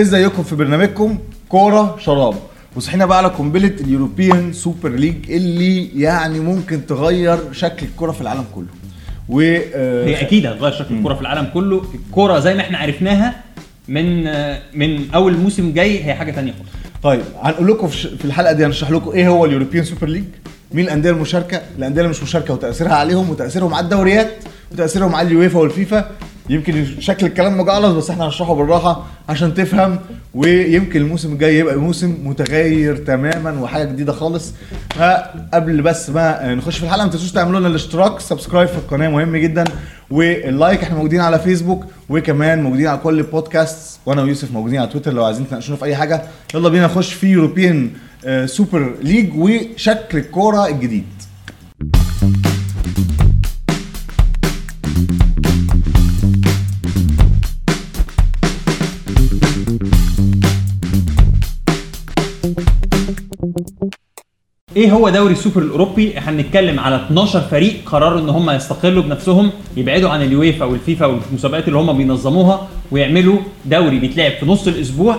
ازيكم في برنامجكم كورة شراب. وصحينا بقى على قنبلة ال European Super League اللي يعني ممكن تغير شكل الكورة في العالم كله. و آه، هي أكيد هتغير شكل الكورة في العالم كله. الكورة زي ما إحنا عرفناها من من أول موسم جاي هي حاجة تانية خالص. طيب هنقول لكم في الحلقة دي هنشرح لكم إيه هو ال European Super League مين الأندية المشاركة الأندية اللي مش مشاركة وتأثيرها عليهم وتأثيرهم على الدوريات وتأثيرهم على اليويفا والفيفا. يمكن شكل الكلام مجعلص بس إحنا هنشرحه بالراحة عشان تفهم. ويمكن الموسم الجاي يبقى موسم متغير تماما وحاجة جديدة خالص. فقبل بس ما نخش في الحلقة ما تنسوش تعملوا لنا الاشتراك subscribe في القناة مهم جدا وال like إحنا موجودين على فيسبوك وكمان موجودين على كل البودكاست وأنا ويوسف موجودين على تويتر لو عايزين تناقشونا في أي حاجة يلا بينا نخش في European Super League وشكل الكورة الجديد. إيه هو دوري السوبر الاوروبي؟ إحنا بنتكلم على 12 فريق قرروا ان هم يستقلوا بنفسهم يبعدوا عن اليويفا والفيفا والمسابقات اللي هم بينظموها ويعملوا دوري بيتلعب في نص الأسبوع.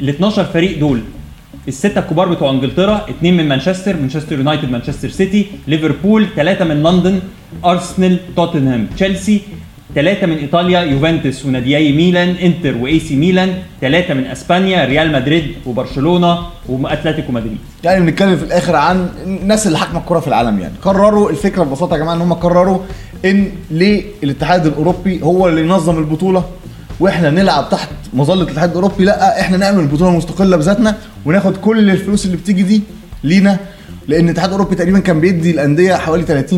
ال 12 فريق دول الستة الكبار بتوع انجلترا اثنين من مانشستر مانشستر يونايتد مانشستر سيتي ليفربول ثلاثة من لندن أرسنال توتنهام تشيلسي. ثلاثة من إيطاليا يوفنتوس وناديي ميلان إنتر وإي سي ميلان ثلاثة من إسبانيا ريال مدريد وبرشلونة وأتلتيكو مدريد. يعني بنتكلم في الآخر عن الناس اللي حاكمة الكوره في العالم يعني. قرروا الفكرة ببساطة يا جماعة إن هم قرروا إن ليه الاتحاد الأوروبي هو اللي ينظم البطولة وإحنا نلعب تحت مظلة الاتحاد الأوروبي. لأ إحنا نعمل بطولة مستقلة بذاتنا وناخد كل الفلوس اللي بتيجي دي لينا. لأن الاتحاد الأوروبي تقريبا كان بيدي الأندية حوالي 30%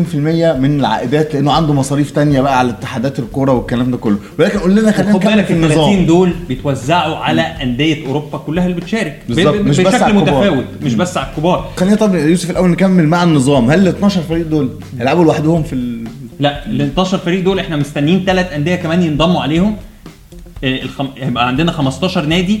من العائدات لأنه عنده مصاريف تانية بقى على اتحادات الكورة والكلام ده كله. ولكن قول لنا خلينا خد نتكلم بالك في ال 30 النظام دول بيتوزعوا على أندية أوروبا كلها اللي بتشارك. بالظبط، مش بس على بشكل. متفاوت مش بس على الكبار. خلينا طب يوسف الأول نكمل مع النظام. هل ال 12 فريق دول هيلعبوا لوحدهم في ال... لا ال 12 فريق دول إحنا مستنيين ثلاث أندية كمان ينضموا عليهم. آه،. هيبقى عندنا 15 نادي.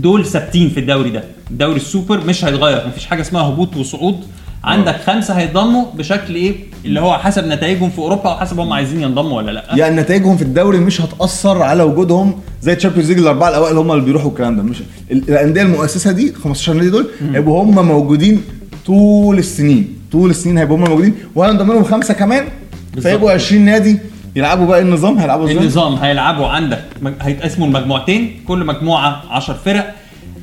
دول ثابتين في الدوري ده. الدوري السوبر مش هيتغير مفيش حاجة اسمها هبوط وصعود. عندك خمسة هيتضموا بشكل إيه؟ اللي هو حسب نتائجهم في أوروبا وحسب هم عايزين ينضموا ولا لأ. يعني نتائجهم في الدوري مش هتأثر على وجودهم زي Champions League الأربعة الأوائل هم اللي بيروحوا الكلام ده. مش ال- الأندية المؤسسة دي 15 نادي دول هيبقوا هم موجودين طول السنين. طول السنين هيبقوا هم موجودين وهنضم لهم خمسة كمان. فيبقوا 20 نادي يلعبوا بقى النظام هيلعبوا إزاي؟ النظام هيلعبوا عندك. هيتقسموا المجموعتين. كل مجموعة 10 فرق.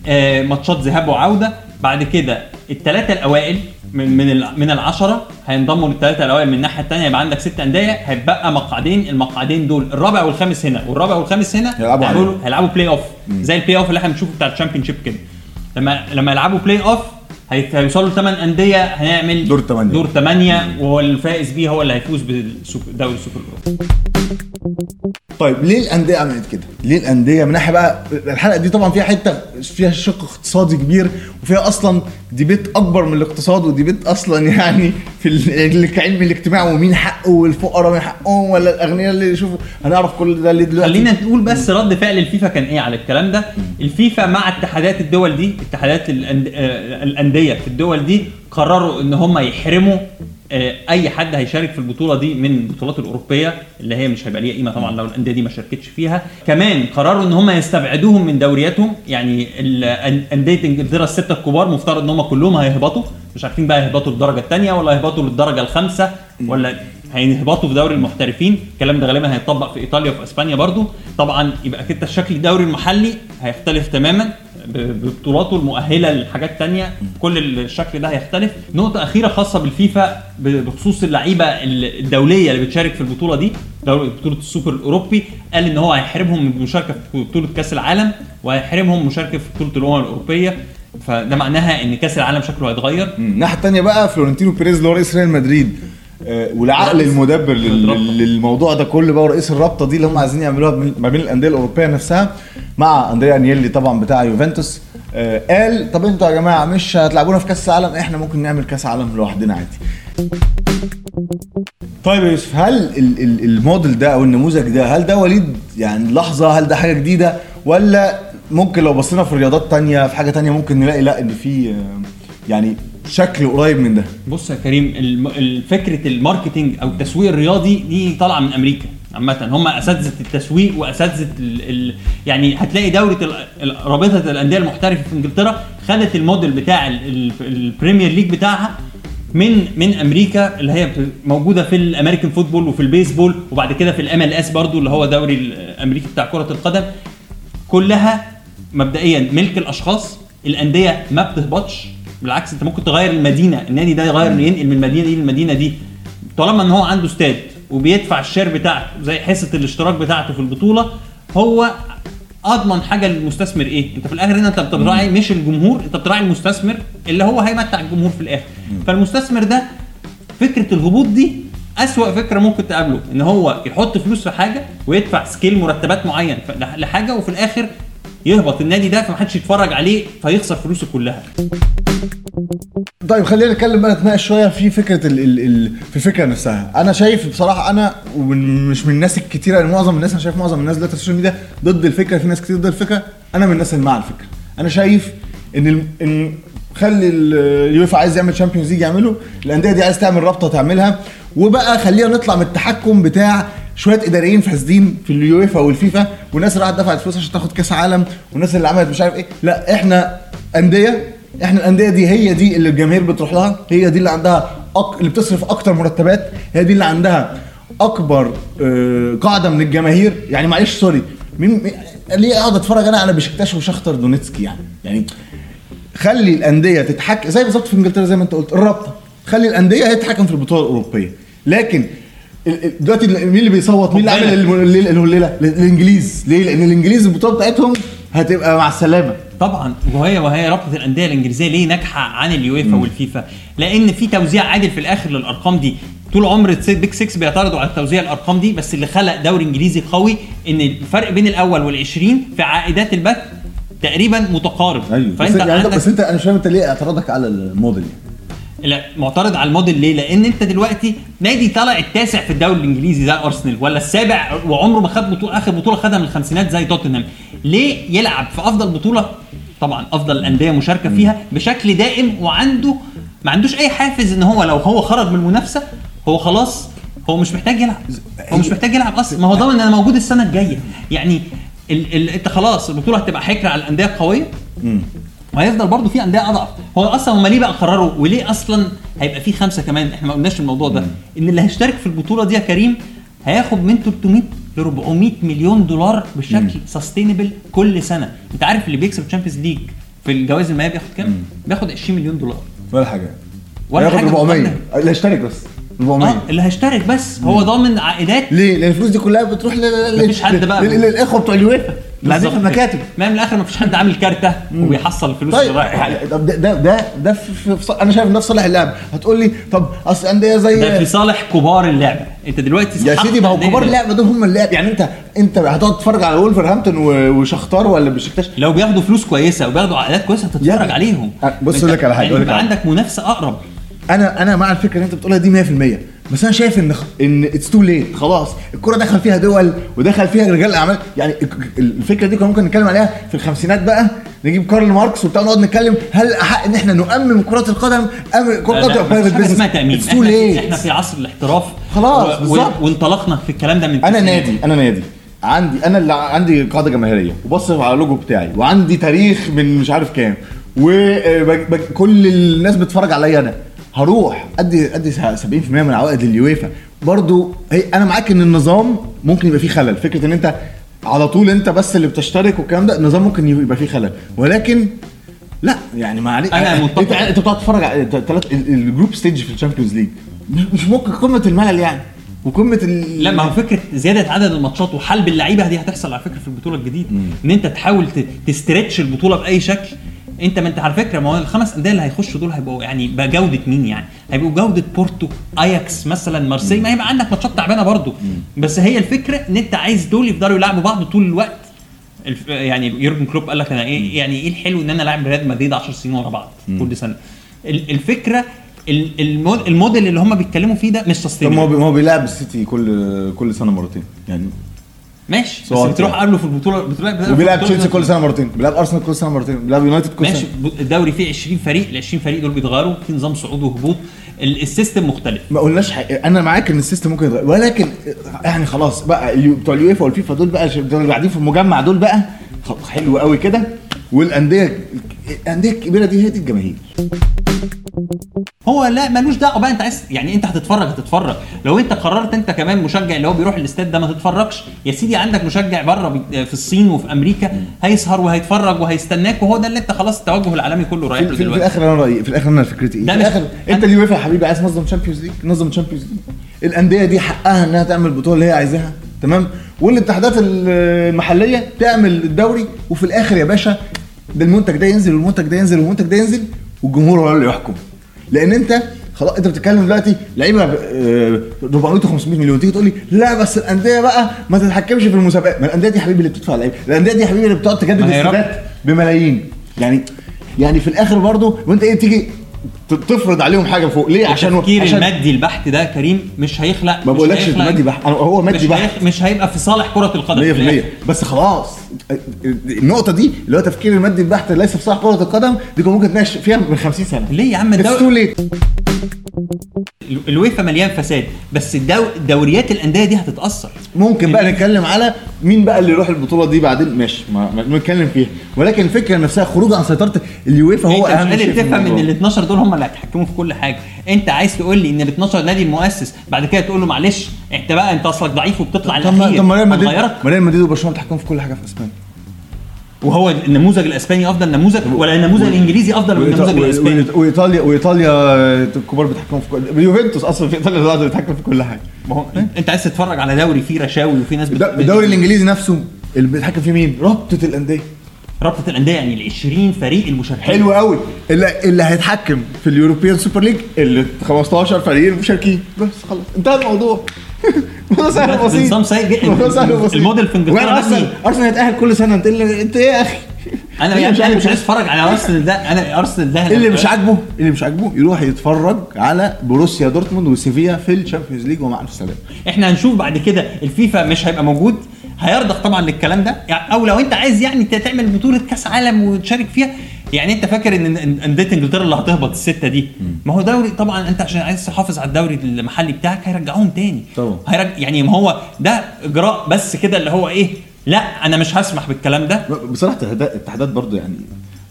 آه، ماتشات ذهاب وعودة. بعد كده الثلاثه الأوائل من من ال- من العشرة هينضموا للثلاثه الأوائل من الناحية الثانية يبقى عندك ست أندية. هيتبقى مقعدين. المقعدين دول الرابع والخامس هنا. والرابع والخامس هنا هيلعبوا. هيلعبوا بلاي اوف زي البلاي اوف اللي إحنا بنشوفه بتاع ال Championship كده. لما لما يلعبوا بلاي اوف هيوصلوا لثمان أندية هنعمل دور التمانية. دور ثمانيه وهو الفائز بيه هو اللي هيفوز بالدوري السوبر الأوروبي. طيب ليه الأندية عملت كده؟ ليه الأندية؟ من ناحية بقى الحلقة دي طبعا فيها حتة فيها شق اقتصادي كبير وفيها أصلا debate أكبر من الاقتصاد و debate أصلا يعني في علم الاجتماع ومين حقه والفقراء مين حقهم ولا الأغنياء اللي يشوفوا؟ هنعرف كل ده ليه دلوقتي. خلينا نقول بس رد فعل الفيفا كان إيه على الكلام ده؟ الفيفا مع اتحادات الدول دي اتحادات آه، الأندية في الدول دي قرروا إن هم يحرموا آه، أي حد هيشارك في البطولة دي من البطولات الأوروبية اللي هي مش هيبقى ليها قيمة طبعا لو الأندية دي ما شاركتش فيها. كمان قرروا إن هم يستبعدوهم من دورياتهم يعني أندية إنجلترا الستة الكبار مفترض إن هم كلهم هيهبطوا. مش عارفين بقى يهبطوا للدرجة الثانية ولا يهبطوا للدرجة الخامسة ولا هيهبطوا في دوري المحترفين. الكلام ده غالبا هيتطبق في إيطاليا وفي إسبانيا برضو. طبعا يبقى كده الشكل الدوري المحلي هيختلف تماما. ببطولاته المؤهلة لحاجات تانية كل الشكل ده هيختلف. نقطة أخيرة خاصة بالفيفا بخصوص اللعيبة ال- الدولية اللي بتشارك في البطولة دي بطولة السوبر الأوروبي قال إن هو هيحرمهم من المشاركه في بطولة كأس العالم وهيحرمهم من المشاركه في بطولة الأمم الأوروبية. فده معناها إن كأس العالم شكله هيتغير. الناحية الثانية بقى فلورنتينو بيريز اللي هو رئيس ريال مدريد. والعقل الرئيسي المدبر. للموضوع ده كله بقى ورئيس الرابطة دي اللي هم عايزين يعملوها ما بين الأندية الأوروبية نفسها مع أندريا أنيلي طبعا بتاع يوفنتوس. آه، قال طب أنتوا يا جماعة مش هتلعبونا في كأس العالم؟ إحنا ممكن نعمل كأس عالم لوحدنا عادي. طيب يا يوسف هل ال- ال- الموديل ده أو النموذج ده هل ده وليد يعني لحظة هل ده حاجة جديدة؟ ولا ممكن لو بصينا في رياضات تانية في حاجة تانية ممكن نلاقي لا إن في آه، يعني شكل قريب من ده. بص يا كريم فكرة ال marketing أو التسويق الرياضي دي طالعة من أمريكا عامة. هم أساتذة التسويق وأساتذة. يعني هتلاقي دورة رابطة الأندية المحترفة في إنجلترا خدت الموديل بتاع ال... ال... ال Premier League بتاعها من من أمريكا اللي هي موجودة في ال American football وفي البيسبول وبعد كده في ال MLS برضو اللي هو دوري الأمريكي بتاع كرة القدم. كلها مبدئيا ملك الأشخاص الأندية ما بتهبطش. بالعكس انت ممكن تغير المدينة. النادي ده يغير ينقل من المدينة دي للمدينه دي. طالما إن هو عنده استاد وبيدفع ال share بتاعته زي حصة الاشتراك بتاعته في البطولة هو أضمن حاجة للمستثمر إيه؟ أنت في الآخر هنا أنت بتراعي مش الجمهور أنت بتراعي المستثمر اللي هو هيمتع الجمهور في الآخر. فالمستثمر ده فكرة الهبوط دي أسوأ فكرة ممكن تقابله. إن هو يحط فلوس في حاجة ويدفع scale مرتبات معين لحاجة وفي الآخر يهبط النادي ده فمحدش يتفرج عليه فيخسر فلوسه كلها. طيب خلينا نتكلم بقى نتناقش شوية في فكرة ال ال ال في الفكرة نفسها. أنا شايف بصراحة أنا ومن- مش من الناس الكتيرة يعني معظم الناس أنا شايف معظم الناس دلوقتي ال social media ضد الفكرة في ناس كتير ضد الفكرة أنا من الناس اللي مع الفكرة. أنا شايف إن إن خلي ال- اليوفا عايز يعمل Champions League يعمله. الأندية دي عايز تعمل رابطة تعملها. وبقى خلينا نطلع من التحكم بتاع شوية إداريين فاسدين في اليوفا والفيفا والناس اللي راحت دفعت فلوس عشان تاخد كأس عالم والناس اللي عملت مش عارف إيه. لا إحنا أندية إحنا الأندية دي هي دي اللي الجماهير بتروح لها هي دي اللي عندها أك... اللي بتصرف أكتر مرتبات هي دي اللي عندها أكبر آه، قاعدة من الجماهير. يعني معلش sorry مين- ليه أقعد أتفرج أنا على بشكتاش وشختر دونيتسكي يعني؟ يعني خلي الأندية تتحكم زي بالظبط في إنجلترا زي ما أنت قلت الرابطة. خلي الأندية هي تتحكم في البطولة الأوروبية. لكن دلوقتي مين اللي بيصوت؟ مين اللي عامل الليلة الليلة؟ الإنجليز. ليه؟ لأن الإنجليز البطولة بتاعتهم هتبقى مع السلامة. طبعا. وهي وهي رابطة الأندية الإنجليزية ليه ناجحة عن اليويفا والفيفا؟ لأن في توزيع عادل في الآخر للأرقام دي. طول عمر ال big 6 بيعترضوا على توزيع الأرقام دي بس اللي خلق دوري إنجليزي قوي إن الفرق بين الأول وال20 في عائدات البث تقريبا متقارب. بس, فأنت يعني عندك بس انت أنا مش فاهم أنت ليه اعتراضك على الموديل لا معترض على الموديل ليه؟ لأن أنت دلوقتي نادي طالع التاسع في الدوري الإنجليزي زي أرسنال ولا السابع وعمره ما خد بطوله آخر بطولة خدها من الخمسينات زي توتنهام. ليه يلعب في أفضل بطولة؟ طبعا أفضل الانديه مشاركة فيها بشكل دائم وعنده ما عندوش أي حافز إن هو لو هو خرج من المنافسة هو خلاص هو مش محتاج يلعب. هو مش محتاج يلعب أصلا. ما هو ضامن إن أنا موجود السنة الجاية. يعني ال ال انت خلاص البطولة هتبقى حكر على الأندية القوية؟ وهيفضل برضه في أندية أضعف. هو أصلا هم ليه بقى قرروا وليه أصلا هيبقى في خمسة كمان؟ إحنا ما قلناش الموضوع ده. إن اللي هيشترك في البطولة دي يا كريم هياخد من 300 ل 400 مليون دولار بشكل sustainable كل سنة. أنت عارف اللي بيكسب ال Champions League في الجوائز الماليه بياخد كام؟ بياخد 20 مليون دولار. ولا حاجة. ولا حاجة 400 مقارنة. اللي هيشترك بس. 400 آه اللي هيشترك بس هو ضامن عائدات. ليه؟ لأن الفلوس دي كلها بتروح لل مفيش حد بقى. لل- للإخوة بتوع اليويفا. قاعدين في المكاتب. ما من الآخر ما فيش حد عامل كارتة وبيحصل الفلوس طيب. طب ده ده ده, ده في في أنا شايف ده في صالح اللعب. هتقول لي طب أصل انديه زي ده في صالح كبار اللعبه أنت دلوقتي يا سيدي ما هو كبار. اللعبه دول هم اللعب. يعني انت أنت هتقعد تتفرج على ولفرهامبتون وشختار ولا بشكتاش لو بياخدوا فلوس كويسة وبياخدوا عائدات كويسة هتتفرج عليهم. بص لك على يعني على عندك منافسة أقرب. أنا أنا مع الفكرة اللي أنت بتقولها دي 100% بس أنا شايف إن إن it's too late خلاص. الكرة دخل فيها دول ودخل فيها رجال الاعمال يعني الفكرة دي كنا ممكن نتكلم عليها في الخمسينات بقى. نجيب كارل ماركس وبتاع نقعد نتكلم. هل الأحق إن إحنا نؤمم كرة القدم؟ أمم كرة القدم اسمها تأميم. it's too إحنا, late إحنا في عصر الاحتراف. خلاص، و- بالظبط. وانطلقنا في الكلام ده من أنا. نادي أنا نادي. عندي أنا اللي عندي قاعدة جماهيرية. وبصرف على اللوجو بتاعي. وعندي تاريخ من مش عارف كام. وكل الناس بتتفرج عليا أنا. هروح ادي أدي 70% من عوائد اليويفا. برضو هي أنا معاك إن النظام ممكن يبقى فيه خلل. فكرة إن أنت على طول أنت بس اللي بتشترك والكلام ده النظام ممكن يبقى فيه خلل. ولكن لا يعني ما عليك. انت متفق. أنت بتقعد تتفرج على ال group stage في ال Champions League. مش ممكن قمة الملل يعني. وقمة ال... لا ما هو فكرة زيادة عدد الماتشات وحلب اللعيبة دي هتحصل على فكرة في البطولة الجديدة. إن أنت تحاول ت stretch البطولة بأي شكل انت ما انت على فكرة ما هو الخمس أندية اللي هيخشوا دول هيبقوا يعني بجوده مين يعني؟ هيبقوا جودة بورتو اياكس مثلا مارسيل ما هيبقى عندك ماتشات تعبانة برضو. بس هي الفكرة إن أنت عايز دول يفضلوا يلعبوا بعض طول الوقت. الف... يعني يورجن كلوب قال لك أنا إيه يعني إيه الحلو إن أنا لاعب ريال مدريد 10 سنين ورا بعض كل سنة؟ ال- الفكرة ال- ال mod- الموديل اللي هم بيتكلموا فيه ده مش sustainable ما هو بيلعب السيتي كل كل سنة مرتين. يعني ماشي. بس صوت بتروح يعني. قابله في البطوله البطوله وبيلعب تشيلسي كل سنة مرتين. بيلعب أرسنال كل سنة مرتين. بيلعب يونايتد كل ماشي. سنة. ب- الدوري فيه 20 فريق ال 20 فريق دول بيتغيروا. في نظام صعود وهبوط. ال- ال system مختلف. ما قلناش حقيقة. أنا معاك إن ال system ممكن يتغير. ولكن يعني خلاص بقى بتوع اليويفا والفيفا دول بقى اللي قاعدين في المجمع دول بقى. حلو قوي كده. والأندية الانديه الكبيره دي هي دي الجماهير. هو لا ملوش دعوة بقى انت عايز يعني انت هتتفرج هتتفرج. لو انت قررت انت كمان مشجع اللي هو بيروح الاستاد ده ما تتفرجش يا سيدي عندك مشجع بره في الصين وفي أمريكا هيسهر وهيتفرج وهيستناك وهو ده اللي انت خلاص التوجه العالمي كله رايح في, له في, في دلوقتي. الآخر أنا رأيي في الآخر أنا فكرتي إيه؟ في الآخر أنت اليويفا يا حبيبي عايز تنظم Champions League نظم Champions League الأندية دي حقها إنها تعمل البطوله اللي هي عايزاها تمام؟ والاتحادات المحلية تعمل الدوري وفي الآخر يا باشا ده المنتج ده ينزل والمنتج ده ينزل والمنتج ده ينزل والجمهور هو اللي يحكم. لأن أنت خلاص أنت بتتكلم دلوقتي لعيبة ب- آه، 400 و500 مليون تيجي تقول لي لا بس الأندية بقى ما تتحكمش في المسابقات. ما الأندية دي يا حبيبي اللي بتدفع لعيبة. الأندية دي يا حبيبي اللي بتقعد تجدد السادات بملايين. يعني يعني في الآخر برضه وأنت إيه تيجي تفرض عليهم حاجة فوق. ليه؟ عشان التفكير عشان المادي البحت ده كريم مش هيخلق ما بقولكش مادي بحت. هو مادي بحت. مش هيبقى في صالح كرة القدم في 100% الآخر. بس خلاص. النقطة دي اللي هو تفكير المادي البحت ليس في صالح كرة القدم دي كان ممكن تناقش فيها من 50 سنة. ليه يا عم؟ الدوري الويفا مليان فساد بس الدو... دوريات الأندية دي هتتأثر. ممكن بقى نتكلم على مين بقى اللي يروح البطولة دي بعدين؟ ماشي ما ما- نتكلم فيها. ولكن الفكرة نفسها خروج عن سيطرة اليويفا هو اهم شيء تفهم ان. ال 12 دول هم اللي هيتحكموا في كل حاجة. انت عايز تقول لي ان ال 12 نادي المؤسس بعد كده تقول له معلش انت بقى انت اصلك ضعيف وبتطلع الاخير طب ما ريال مدريد ما ريال مدريد وبرشلونة بيتحكموا في كل حاجة في إسبانيا. وهو النموذج الإسباني أفضل نموذج ولا النموذج الإنجليزي أفضل من النموذج الإسباني؟ وايطاليا وإيطاليا الكبار بيتحكموا في كل يوفنتوس أصلا في إيطاليا دلوقتي بيتحكم في كل حاجة. ما هو أنت عايز تتفرج على دوري فيه رشاوي وفيه ناس بت- الد- الدوري الإنجليزي نفسه اللي بيتحكم فيه مين؟ رابطة الأندية. رابطة الأندية يعني ال 20 فريق المشاركين. حلو قوي. اللي, اللي هيتحكم في ال European Super League اللي 15 فريق المشاركين. بس خلاص انتهى الموضوع. الموضوع سهل ده وبسيط. نظام سيء جدا. الموديل في إنجلترا وأنا ارسنال. أرسنال هيتأهل كل سنة. انت انت إيه يا أخي. أنا يعني أنا مش عايز أتفرج على أرسنال ده. أنا أرسنال ده اللي مش عاجبه اللي مش عاجبه يروح يتفرج على بروسيا دورتموند وسيفيا في ال Champions League ومع ألف سلامة. إحنا هنشوف بعد كده الفيفا مش هيبقى موجود. هيرضخ طبعا للكلام ده. يعني أو لو أنت عايز يعني تعمل بطولة كأس عالم وتشارك فيها يعني أنت فاكر ان انديه إنجلترا اللي هتهبط الستة دي؟ ما هو دوري طبعا أنت عشان عايز تحافظ على الدوري المحلي بتاعك هيرجعوهم تاني. طبعا. هيرج... يعني ما هو ده إجراء بس كده اللي هو إيه لأ أنا مش هسمح بالكلام ده. بصراحة الاتحادات برضه يعني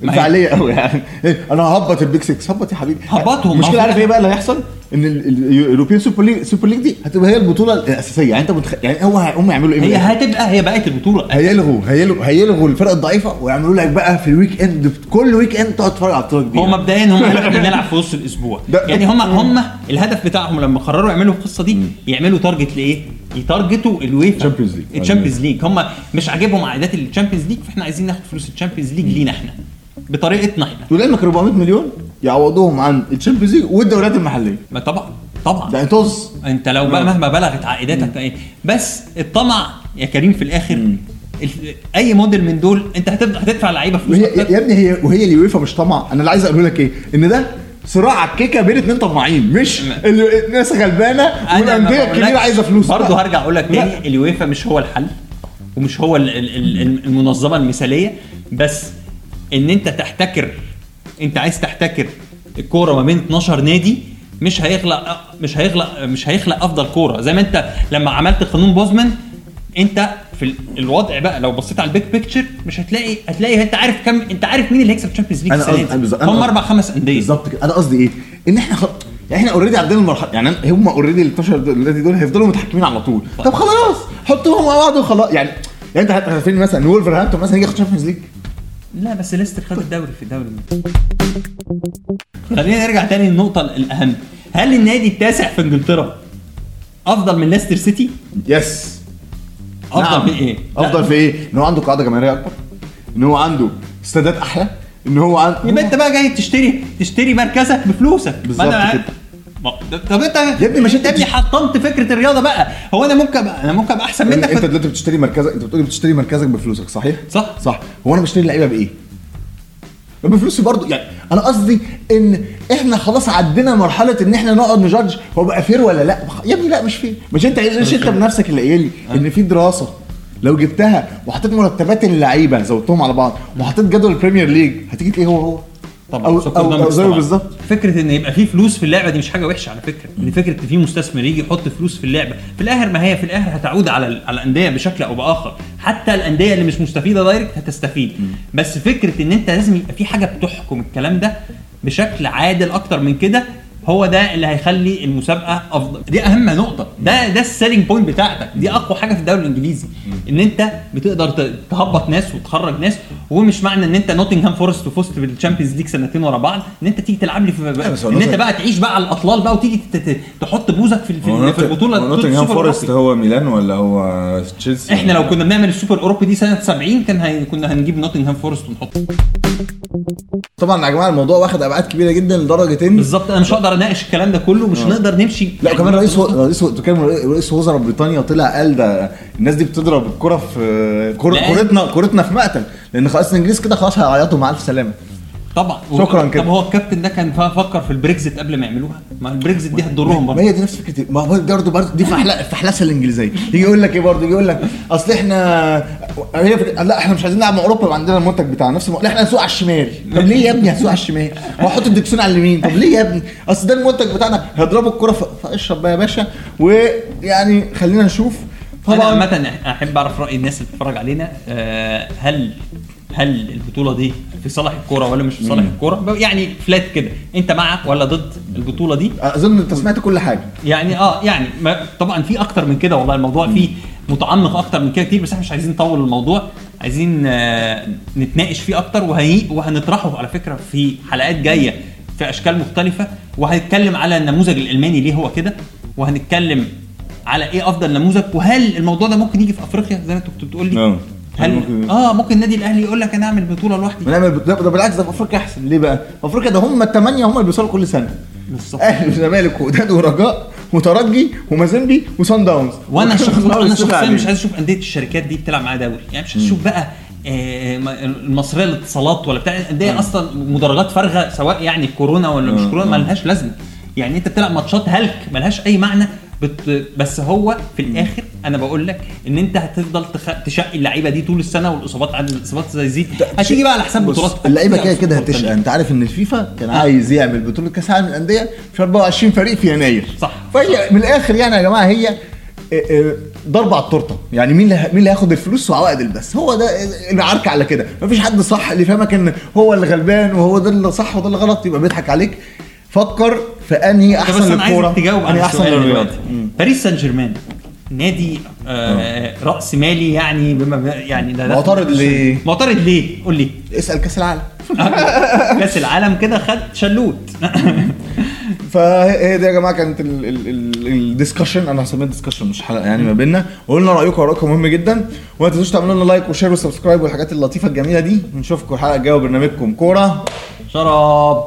انفعاليه قوي يعني. إيه، أنا ههبط ال Big 6 هبط يا حبيبي. هبطهم، المشكلة عارف إيه بقى اللي هيحصل؟ إن ال European Super League Super League دي هتبقى هي البطولة الأساسية. يعني أنت متخ... يعني هو هم يعملوا إيه هي بقى؟ هتبقى هي بقت البطولة. هيلغوا هيلغوا هيلغوا الفرق الضعيفة ويعملوا لك بقى في ال weekend. كل weekend تقعد تتفرج على بطولة كبيرة. هو مبدئيا هم قالوا بنلعب في وسط الأسبوع. يعني هم هم الهدف بتاعهم لما قرروا يعملوا القصة دي يعملوا target لإيه؟ ي target وا الويفا. Champions League. ال Champions League. هم مش عاجبهم عائدات ال Champions League فإحنا عايزين ناخد فلوس ال Champions League لينا إحنا. بطريقتنا إحنا. ولانك 400 مليون يعوضوهم عن ال Champions League والدوريات المحلية. ما طبعا طبعا. يعني طز أنت لو بقى مهما بلغت عائداتك إيه بس الطمع يا كريم في الآخر ال- أي موديل من دول أنت هتبدا هتدفع لعيبة فلوس. يا ابني هي وهي اليويفا مش طمع. أنا اللي عايز أقوله لك إيه؟ إن ده صراع على الكيكه بين اتنين طماعين مش الناس غلبانة والأندية الكبيرة عايزة فلوس. برضه. هرجع أقول لك. تاني اليويفا مش هو الحل ومش هو ال- ال- ال- المنظمة المثالية بس إن أنت تحتكر أنت عايز تحتكر الكورة ما بين 12 نادي مش هيخلق مش هيخلق مش هيخلق أفضل كورة. زي ما أنت لما عملت قانون بوزمان أنت في ال- الوضع بقى لو بصيت على ال big picture مش هتلاقي هتلاقي أنت عارف كم أنت عارف مين اللي هيكسب ال Champions League السنة دي. هم أربع خمس أندية. بالظبط كده. أنا قصدي إيه؟ إن إحنا خل... يعني إحنا already عدينا المرحله يعني هم already ال 12 دول دول هيفضلوا متحكمين على طول. طب خلاص حطوهم مع بعض وخلاص. يعني يعني أنت عارفين مثلا وولفرهامبتون مثلا يجي ياخد Champions League لا بس ليستر خد الدوري في الدوري خلينا نرجع تاني للنقطة الأهم هل النادي التاسع في إنجلترا أفضل من ليستر سيتي؟ يس أفضل في إيه؟ أفضل لا. في إيه؟ إن هو عنده قاعدة جماهيرية أكبر إن هو عنده استادات أحلى إن هو عنده يبقى أنت بقى جاي تشتري تشتري مركزك بفلوسك بالظبط كده. طب انت يا ابني مش انت يا ابني حطمت فكرة الرياضة بقى. هو أنا ممكن أنا ممكن أبقى أحسن منك؟ أنت دلوقتي بتشتري مركزك أنت بتقولي بتشتري مركزك بفلوسك صحيح؟ صح. صح. هو أنا بشتري اللعيبة بإيه؟ بفلوسي برضه. يعني أنا قصدي إن إحنا خلاص عدينا مرحلة إن إحنا نقعد ن judge هو بقى fair ولا لأ؟ يا ابني لأ مش fair. مش أنت مش أنت بنفسك اللي قايل لي إن في دراسة. لو جبتها وحطيت مرتبات اللعيبة زودتهم على بعض وحطيت جدول ال Premier League هتيجي تلاقيه هو هو. طبعا أو زيه طبعاً. بالظبط. فكرة إن يبقى في فلوس في اللعبة دي مش حاجة وحشة على فكرة. إن فكرة إن في مستثمر يجي يحط فلوس في اللعبة. في الآخر ما هي في الآخر هتعود على على الأندية بشكل أو بآخر. حتى الأندية اللي مش مستفيدة direct هتستفيد. بس فكرة إن أنت لازم يبقى في حاجة بتحكم الكلام ده بشكل عادل أكتر من كده هو ده اللي هيخلي المسابقة أفضل. دي أهم نقطة. ده ده ال selling point بتاعتك. دي أقوى حاجة في الدوري الإنجليزي. إن أنت بتقدر تهبط ناس وتخرج ناس ومش معنى إن أنت نوتنغهام فورست وفزت بال Champions League سنتين ورا بعض. إن أنت تيجي تلعب لي في إن أنت بقى تعيش بقى على الأطلال بقى وتيجي تحط بوزك في في, في البطولة. نوتنغهام فورست. هو ميلان ولا هو تشيلسي؟ إحنا لو كنا بنعمل السوبر الاوروبي دي سنة 70 كان هي كنا هنجيب نوتنغهام فورست ونحطه. طبعا يا جماعة الموضوع واخد أبعاد كبيرة جدا لدرجه ان بالظبط. أنا مش هقدر اناقش الكلام ده كله مش هنقدر نمشي. لا يعني كمان رئيس رئيس تكلم رئيس وزراء بريطانيا طلع قال ده الناس دي بتضرب الكره في. كورتنا كورتنا في مقتل لأن خلاص الإنجليز كده خلاص هيعيطوا مع ألف سلامة. طبعا. شكراً كده. طب هو الكابتن ده كان فكر في البريكزيت قبل ما يعملوها؟ ما البريكزيت دي هتضرهم ما برضه. هي دي نفس فكره ما هو برضه برضه دي الفحلسه الإنجليزية. يجي يقول لك إيه برضه؟ يجي يقول لك أصل إحنا هي لا إحنا مش عايزين نلعب مع أوروبا يبقى عندنا المنتج بتاعنا. نفس الم... لا إحنا هنسوق على الشمال. طب ليه يا ابني هنسوق على الشمال؟ وهحط الدكسون على اليمين. طب ليه يا ابني؟ أصل ده المنتج بتاعنا. هيضربوا الكرة. فاشرب بقى يا باشا. ويعني خلينا نشوف. أنا طبعا عامة أحب أعرف رأي الناس اللي بتتفرج علينا. آه، هل هل البطولة دي في صالح الكورة ولا مش في صالح الكورة؟ يعني فلات كده. أنت مع ولا ضد البطولة دي؟ أظن أنت سمعت كل حاجة. يعني آه يعني ما طبعا في أكتر من كده والله. الموضوع فيه متعمق أكتر من كده كتير بس إحنا مش عايزين نطول الموضوع. عايزين آه نتناقش فيه أكتر وهنطرحه على فكرة في حلقات جاية في أشكال مختلفة. وهنتكلم على النموذج الألماني ليه هو كده وهنتكلم على إيه أفضل نموذج وهل الموضوع ده ممكن يجي في أفريقيا زي ما أنت كنت بتقول لي؟ آه هل ممكن- آه ممكن النادي الأهلي يقول لك أنا أعمل بطولة لوحدي؟ بنعمل ده, بالعكس ده في أفريقيا أحسن. ليه بقى؟ في أفريقيا ده هم الثمانيه هم اللي بيوصلوا كل سنة. بالظبط. أهلي وزمالك وداد ورجاء وترجي ومازيمبي وصن داونز. وأنا شخص أنا شخصيا. مش عايز أشوف أندية الشركات دي بتلعب معاها دوري. يعني مش عايز أشوف بقى آه، المصرية للاتصالات ولا بتاع. الانديه أصلا مدرجات فارغة سواء يعني كورونا ولا مش آه، كورونا آه. ما لهاش لازمة. يعني أنت بتلعب ماتشات هلك ملهاش أي معنى بت... بس هو في الآخر أنا بقول لك ان انت هتفضل تخ... تشقي اللعيبه دي طول السنة والاصابات عدد الاصابات زي زي هتيجي بقى على حساب بطولات اللعيبه كده كده هتشقى. انت عارف ان الفيفا كان عايز يعمل بطولة كأس العالم للأندية في 24 فريق في يناير. صح. فهي من الآخر يعني يا جماعة هي آه، آه، ضربة على التورتة. يعني مين اللي مين اللي هياخد الفلوس وعوائد البث؟ هو ده العركه على كده. مفيش حد صح اللي فاهمك إن هو اللي غلبان وهو ده اللي صح وده اللي غلط يبقى بيضحك عليك. فكر في أنهي طب بس أحسن أنا للكورة عايزك تجاوب أحسن السؤال دلوقتي باريس سان جيرمان. نادي آه رأس مالي يعني بما يعني ده معترض ليه؟ معترض ليه؟ قول لي. اسأل كأس العالم. كأس العالم كده خد شلوت. فهي دي يا جماعة كانت ال discussion أنا هسميها discussion مش حلقة يعني ما بيننا. وقلنا رأيكم ورأيكم مهم جدا. وما تنسوش تعملوا لنا like و share و subscribe والحاجات اللطيفة الجميلة دي. ونشوفكم الحلقة الجاية وبرنامجكم كورة. شراب.